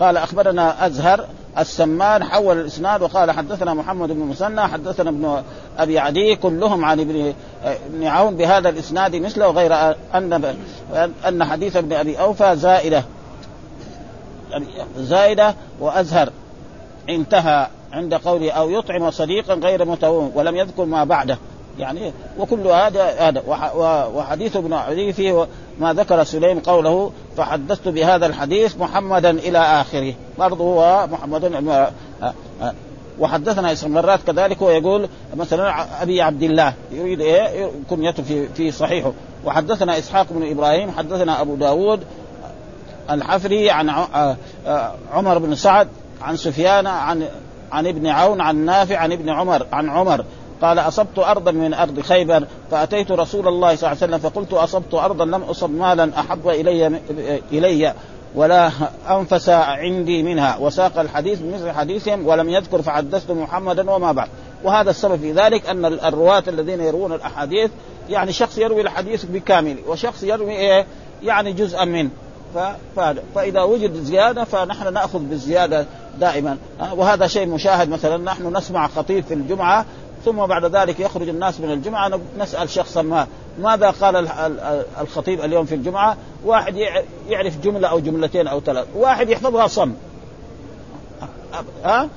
قال أخبرنا أزهر السمان حول الإسناد وقال حدثنا محمد بن مسنى حدثنا ابن أبي عدي كلهم عن ابن ابن عون بهذا الإسناد مثله غير أن أن حديث ابن أبي أوفى زائدة. زائدة وأزهر. انتهى عند قوله أو يطعم صديقا غير متوم ولم يذكر ما بعده. يعني وكل هذا هذا. وحديث ابن عدي فيه ما ذكر سليم قوله فحدثت بهذا الحديث محمدا إلى آخره. برضه هو محمد وحدثنا مرات كذلك هو يقول مثلا أبي عبد الله يريد إيه؟ كنيته في في صحيحه. وحدثنا إسحاق بن إبراهيم حدثنا أبو داود الحفري عن عمر بن سعد عن سفيان عن عن ابن عون عن نافع عن ابن عمر عن عمر. قال أصبت أرضا من أرض خيبر فأتيت رسول الله صلى الله عليه وسلم فقلت أصبت أرضا لم أصب مالا أحب إلي إلي ولا أنفس عندي منها. وساق الحديث بمثل حديثهم ولم يذكر فحدثت محمدا وما بعد. وهذا السبب في ذلك أن الرواة الذين يروون الأحاديث يعني شخص يروي الحديث بكامل وشخص يروي إيه؟ يعني جزءا منه فإذا وجد زيادة فنحن نأخذ بالزيادة دائما. وهذا شيء مشاهد. مثلا نحن نسمع خطيب في الجمعة ثم بعد ذلك يخرج الناس من الجمعة. نسأل شخصا ما. ماذا قال الخطيب اليوم في الجمعة؟ واحد يعرف جملة أو جملتين أو ثلاث. واحد يحفظها صم. ها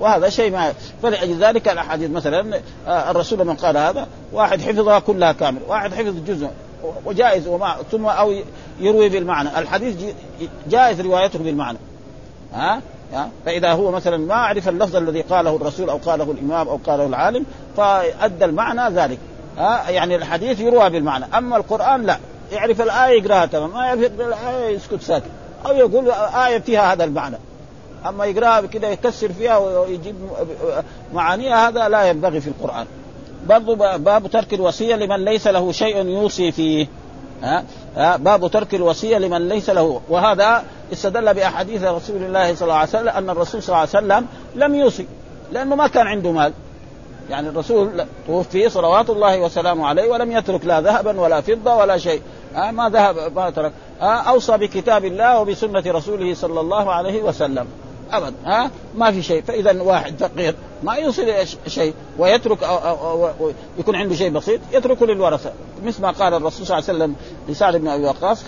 وهذا شيء ما. فلأجل ذلك الأحاديث مثلا الرسول من قال هذا واحد حفظها كلها كامل واحد حفظ جزء. وجائز وما ثم أو يروي بالمعنى. الحديث جائز روايته بالمعنى. ها؟ فإذا هو مثلا ما عرف اللفظ الذي قاله الرسول أو قاله الإمام أو قاله العالم فأدى المعنى ذلك. ها؟ يعني الحديث يروى بالمعنى. أما القرآن لا. يعرف الآية يقرأها تمام. ما يعرف الآية يسكت ساكت. أو يقول آية فيها هذا المعنى. أما يقرأها كده يكسر فيها ويجيب معانيها هذا لا ينبغي في القرآن. برضو باب ترك الوصية لمن ليس له شيء يوصي فيه. ها؟ ها؟ باب ترك الوصية لمن ليس له. وهذا استدل بأحاديث رسول الله صلى الله عليه وسلم أن الرسول صلى الله عليه وسلم لم يوصي لأنه ما كان عنده مال. يعني الرسول توفي صلوات الله وسلامه عليه ولم يترك لا ذهبا ولا فضة ولا شيء. ها؟ ما ذهب ما ترك. أوصى بكتاب الله وبسنة رسوله صلى الله عليه وسلم. ابدا. ها؟ ما في شيء. فاذا واحد فقير. ما يوصل شيء. ويترك أو أو أو يكون عنده شيء بسيط يتركه للورثة. مثل ما قال الرسول صلى الله عليه وسلم لسعد بن أبي وقاص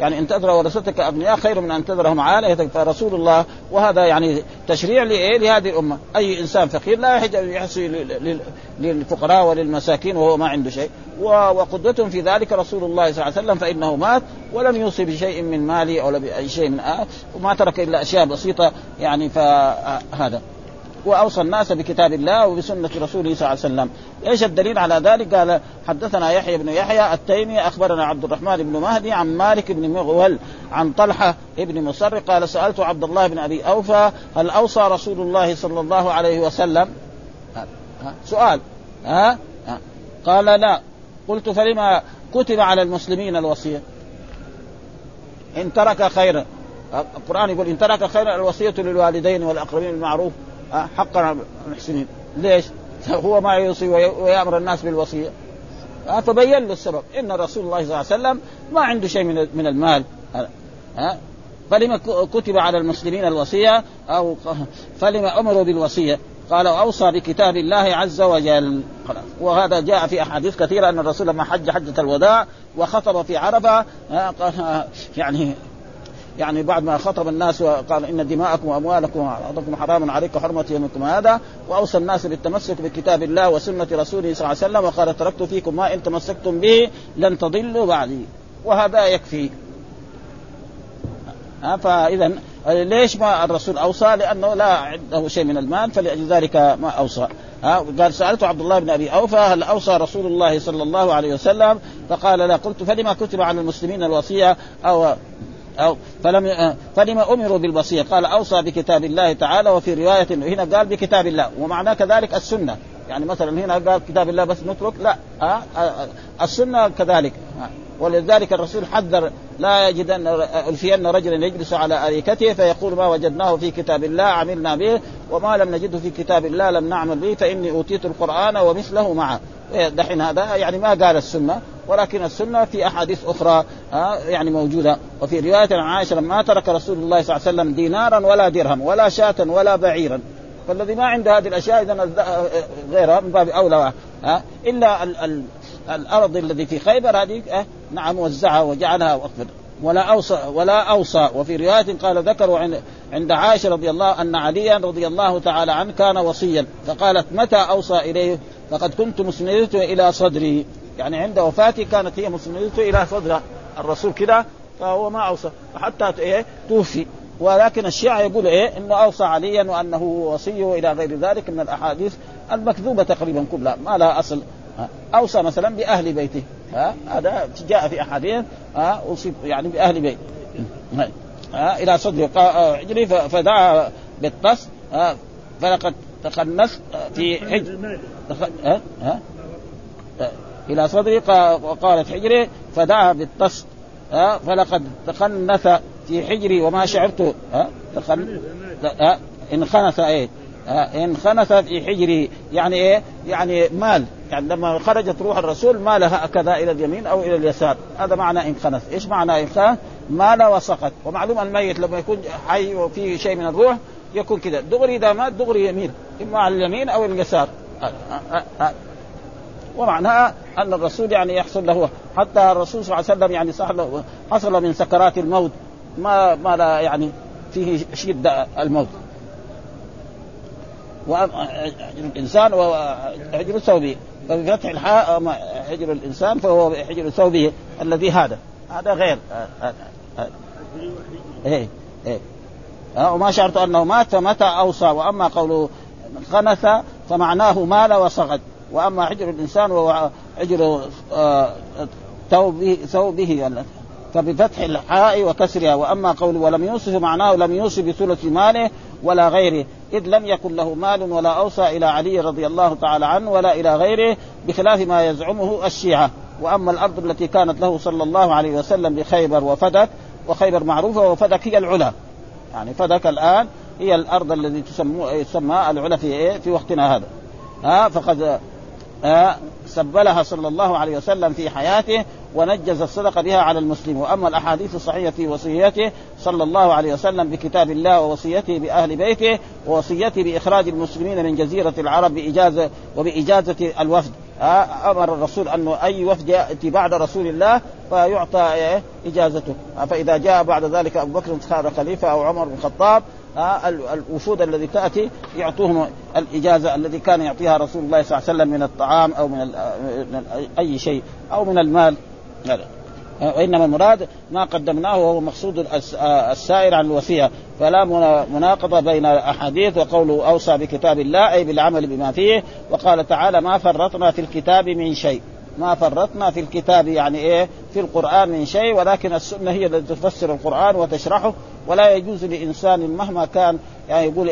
يعني إن تذر ورثتك أبنياء خير من أن تذرهم عاليه فرسول الله وهذا يعني تشريع لإيه؟ لهذه الأمة. أي إنسان فقير لا يحج يحصي للفقراء وللمساكين وهو ما عنده شيء. وقدوتهم في ذلك رسول الله صلى الله عليه وسلم فإنه مات ولم يوصي بشيء من ماله أو باي شيء من آه وما ترك إلا أشياء بسيطة يعني فهذا وأوصى الناس بكتاب الله وبسنة رسوله صلى الله عليه وسلم، إيش الدليل على ذلك؟ قال حدثنا يحيى بن يحيى التيمي أخبرنا عبد الرحمن بن مهدي عن مالك بن مغول عن طلحة بن مصر قال سألت عبد الله بن أبي أوفى هل أوصى رسول الله صلى الله عليه وسلم؟ سؤال ها؟ قال لا قلت فلما كتب على المسلمين الوصية؟ إن ترك خيرا القرآن يقول إن ترك خيرا الوصية للوالدين والأقربين بالمعروف حقا المحسنين ليش؟ هو ما يوصي ويأمر الناس بالوصية. فبين له السبب. إن رسول الله صلى الله عليه وسلم ما عنده شيء من من المال. ها فلما كتب على المسلمين الوصية أو فلما أمروا بالوصية. قال أوصى بكتاب الله عز وجل. وهذا جاء في أحاديث كثيرة أن الرسول لما حج حجة الوداع وخطب في عرفة يعني يعني بعد ما خطب الناس وقال إن دماءكم وأموالكم وأرضكم حرام عليكم حرمه يومكم هذا وأوصى الناس بالتمسك بكتاب الله وسنة رسوله صلى الله عليه وسلم وقال تركت فيكم ما إن تمسكتم به لن تضلوا بعدي وهذا يكفي فاذا ليش ما الرسول أوصى؟ لأنه لا عنده شيء من المال فلذلك ما أوصى ها قال سألت عبد الله بن أبي أوفى هل أوصى رسول الله صلى الله عليه وسلم؟ فقال لا قلت فلما كتب على المسلمين الوصية أو أو فلم فلما أمروا بالوصية؟ قال أوصى بكتاب الله تعالى وفي رواية هنا قال بكتاب الله ومعناه كذلك السنة. يعني مثلا هنا قال كتاب الله بس نترك؟ لا. أه السنة كذلك. ولذلك الرسول حذر لا يجدن ألفين رجلا يجلس على أريكته فيقول ما وجدناه في كتاب الله عملنا به وما لم نجده في كتاب الله لم نعمل به فإني أوتيت القرآن ومثله معه. دحين هذا يعني ما قال السنة ولكن السنة في أحاديث أخرى يعني موجودة. وفي رواية عن عائشة لما ترك رسول الله صلى الله عليه وسلم دينارا ولا درهم ولا شاة ولا بعيرا. فالذي ما عنده هذه الأشياء إذا غيرها من باب أولى. إلا ال ال الأرض الذي في خيبر هذه نعم وزعها وجعلها وقفا ولا أوصى ولا أوصى. وفي رواية قال ذكروا عند عائشة رضي الله أن عليا رضي الله تعالى عنه كان وصيا. فقالت متى أوصى إليه؟ فقد كنت مسندته إلى صدري. يعني عند وفاته كانت هي مسندته إلى صدر الرسول كده فهو ما أوصى. حتى إيه توفي. ولكن الشيعة يقول إيه إنه أوصى عليا وأنه وصي والى غير ذلك من الأحاديث المكذوبة تقريبا كلها. ما لها أصل. أوصى مثلا بأهل بيته. ها؟ هذا جاء في أحاديث ها؟ أوصي يعني بأهل بيته ها؟ إلى صدر. حجري فدعا بالطس فلقد تخنس في حجر. ها؟ ها؟ إلى صدري وقالت حجري فدعا بالطس ها؟ فلقد تخنث في حجري وما شعرت ها؟ تخن ها؟ انخنث إيه؟ انخنث في حجري. يعني إيه؟ يعني مال. يعني لما خرجت روح الرسول مالها هكذا إلى اليمين أو إلى اليسار. هذا معنى انخنث إيش معنى انخنث؟ مال وسقط ومعلوم الميت لما يكون حي وفيه شيء من الروح يكون كذا. دغري إذا مات دغري يمين. إما على اليمين أو اليسار. ومعناها أن الرسول يعني يحصل له حتى الرسول صلى الله عليه وسلم يعني حصل من سكرات الموت. ما ما لا يعني فيه شدة الموت. الانسان وحجر ثوبه فبفتح الحاء حجر الإنسان فهو حجر ثوبه الذي هذا. هذا غير. إيه إيه. وما شعرت أنه مات فمتى أوصى. وأما قوله خنث فمعناه مال وصغد. وأما حجر الإنسان وهو حجر آه، ثوبه ثوبه. فبفتح الحاء وكسرها. وأما قول ولم يوصف معناه لم يوصف بثلث ماله ولا غيره. إذ لم يكن له مال ولا أوصى إلى علي رضي الله تعالى عنه ولا إلى غيره بخلاف ما يزعمه الشيعة. وأما الأرض التي كانت له صلى الله عليه وسلم بخيبر وفدك وخيبر معروفة وفدك هي العلا. يعني فدك الآن هي الأرض التي تسمى العلا في إيه؟ في وقتنا هذا. ها فقد سبلها صلى الله عليه وسلم في حياته ونجز الصدقه بها على المسلم. وأما الأحاديث الصحيحة في وصيته صلى الله عليه وسلم بكتاب الله ووصيته بأهل بيته ووصيته بإخراج المسلمين من جزيرة العرب بإجازة وبإجازة الوفد. آه أمر الرسول انه أي وفد يأتي بعد رسول الله فيعطى إيه إجازته. فإذا جاء بعد ذلك أبو بكر صار خليفة أو عمر بن الخطاب آه الوفود الذي تأتي يعطوهم الإجازة الذي كان يعطيها رسول الله صلى الله عليه وسلم من الطعام أو من, أي شيء أو من المال. وانما المراد ما قدمناه وهو مقصود السائر عن الوصية. فلا مناقضة بين الاحاديث وقوله أوصى بكتاب الله أي بالعمل بما فيه وقال تعالى ما فرطنا في الكتاب من شيء. ما فرطنا في الكتاب يعني إيه؟ في القرآن من شيء ولكن السنة هي التي تفسر القرآن وتشرحه ولا يجوز لإنسان مهما كان يعني يقول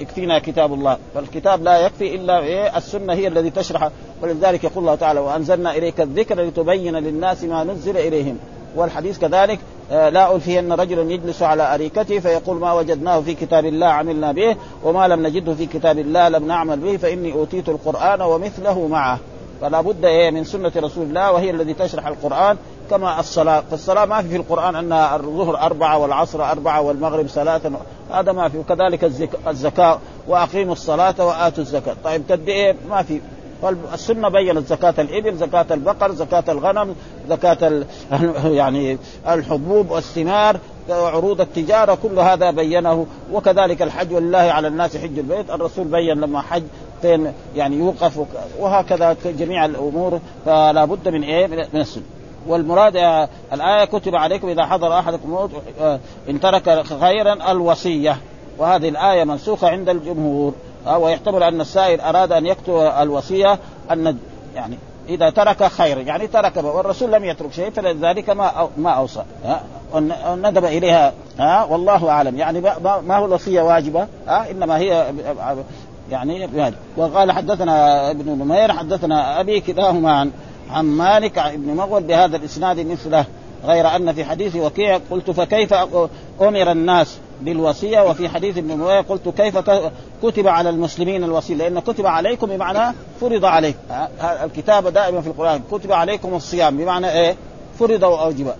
يكفينا كتاب الله. فالكتاب لا يكفي إلا إيه؟ السنة هي الذي تشرح. ولذلك يقول الله تعالى وأنزلنا إليك الذكر لتبين للناس ما نزل إليهم. والحديث كذلك آه، لا ألفين رجلا يجلس على أريكته فيقول ما وجدناه في كتاب الله عملنا به وما لم نجده في كتاب الله لم نعمل به فإني أوتيت القرآن ومثله معه. فلا بد إيه؟ من سنة رسول الله وهي الذي تشرح القرآن. كما الصلاة. فالصلاة ما في في القرآن أن الظهر أربعة والعصر أربعة والمغرب ثلاثة. هذا ما في. وكذلك الزكاة. وأقيموا الصلاة وآتوا الزكاة. طيب قد إيه؟ ما في. فالسنه بينت زكاة الإبل، زكاة البقر، زكاة الغنم، زكاة يعني الحبوب والثمار، وعروض التجارة. كل هذا بينه. وكذلك الحج. ولله على الناس حج البيت، الرسول بين لما حج يعني يوقف. وهكذا جميع الأمور. فلا بد من إيه؟ من السنة. والمراد الآية كتب عليكم إذا حضر أحدكم الموت آه، إن ترك خيرا الوصية. وهذه الآية منسوخة عند الجمهور. آه، ويحتمل أن السائل أراد أن يكتب الوصية أن يعني إذا ترك خير يعني ترك والرسول لم يترك شيء فلذلك ما ما أوصى. ندب إليها. ها والله أعلم. يعني ما هو الوصية واجبة؟ ها إنما هي يعني وقال حدثنا ابن نمير حدثنا أبي كلاهما عن عن مالك بن مغول بهذا الإسناد مثله غير أن في حديث وكيع قلت فكيف أمر الناس بالوصية وفي حديث ابن نمير قلت كيف كتب على المسلمين الوصية لأن كتب عليكم بمعنى فرض عليك الكتابه دائما في القرآن كتب عليكم الصيام بمعنى إيه؟ فرض واوجب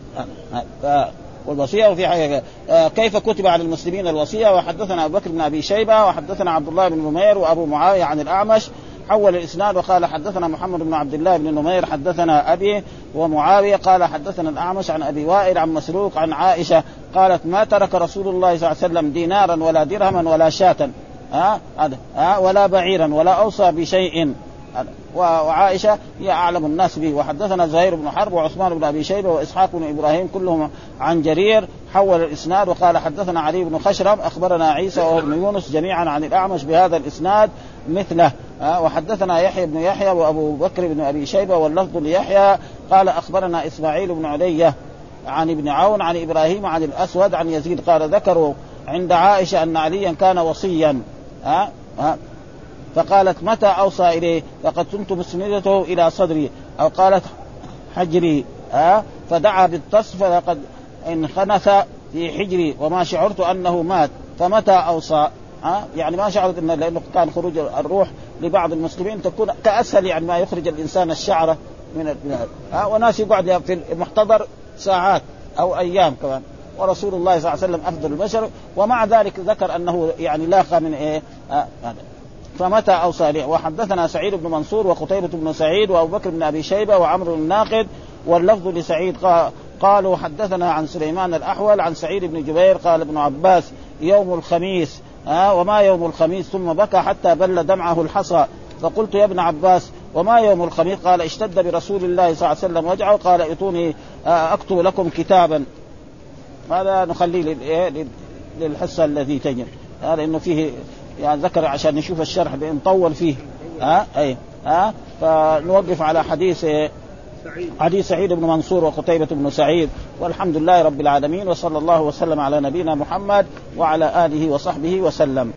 والوصية وفي حاجة كيف كتب على المسلمين الوصية؟ وحدثنا أبو بكر بن أبي شيبة وحدثنا عبد الله بن نمير وأبو معاوية عن الأعمش حول الإسناد وقال حدثنا محمد بن عبد الله بن نمير حدثنا أبي ومعاوية قال حدثنا الأعمش عن أبي وائل عن مسروق عن عائشة قالت ما ترك رسول الله صلى الله عليه وسلم دينارا ولا درهما ولا شاة ها؟ هذا ها؟ ولا بعيرا ولا أوصى بشيء. وعائشة هي أعلم الناس به. وحدثنا زهير بن حرب وعثمان بن أبي شيبة وإسحاق بن إبراهيم كلهم عن جرير حول الإسناد. وقال حدثنا علي بن خشرم أخبرنا عيسى وابن يونس جميعا عن الأعمش بهذا الإسناد مثله. وحدثنا يحيى بن يحيى وأبو بكر بن أبي شيبة واللفظ ليحيى. قال أخبرنا إسماعيل بن علية عن ابن عون عن إبراهيم عن الأسود عن يزيد. قال ذكروا عند عائشة أن عليا كان وصيا. ها ها فقالت متى أوصى إليه؟ فقد كنت مسندته إلى صدري. أو قالت حجري ها؟ فدعا بالتصف فقد انخنث في حجري وما شعرت أنه مات. فمتى أوصى؟ ها؟ يعني ما شعرت انه لأنه كان خروج الروح لبعض المسلمين. تكون كأسهل يعني ما يخرج الإنسان الشعره من ها؟ وناس يقعد في المحتضر ساعات أو أيام كمان. ورسول الله صلى الله عليه وسلم افضل البشر ومع ذلك ذكر أنه يعني لاقى من إيه؟ هذا. آه فمتى اوصى لي وحدثنا سعيد بن منصور وقتيبة بن سعيد وأبو بكر بن أبي شيبة وعمرو الناقد واللفظ لسعيد قالوا حدثنا عن سليمان الأحول عن سعيد بن جبير قال ابن عباس يوم الخميس آه وما يوم الخميس؟ ثم بكى حتى بل دمعه الحصى. فقلت يا ابن عباس وما يوم الخميس؟ قال اشتد برسول الله صلى الله عليه وسلم وجعه. قال ائتوني آه، أكتب لكم كتابا. هذا نخليه إيه، للحصة الذي تجب هذا إنه فيه يعني ذكر عشان نشوف الشرح نطول فيه. ها؟ أي. ها؟ فنوقف على حديث. حديث سعيد بن منصور وقتيبة بن سعيد. والحمد لله رب العالمين وصلى الله وسلم على نبينا محمد وعلى آله وصحبه وسلم.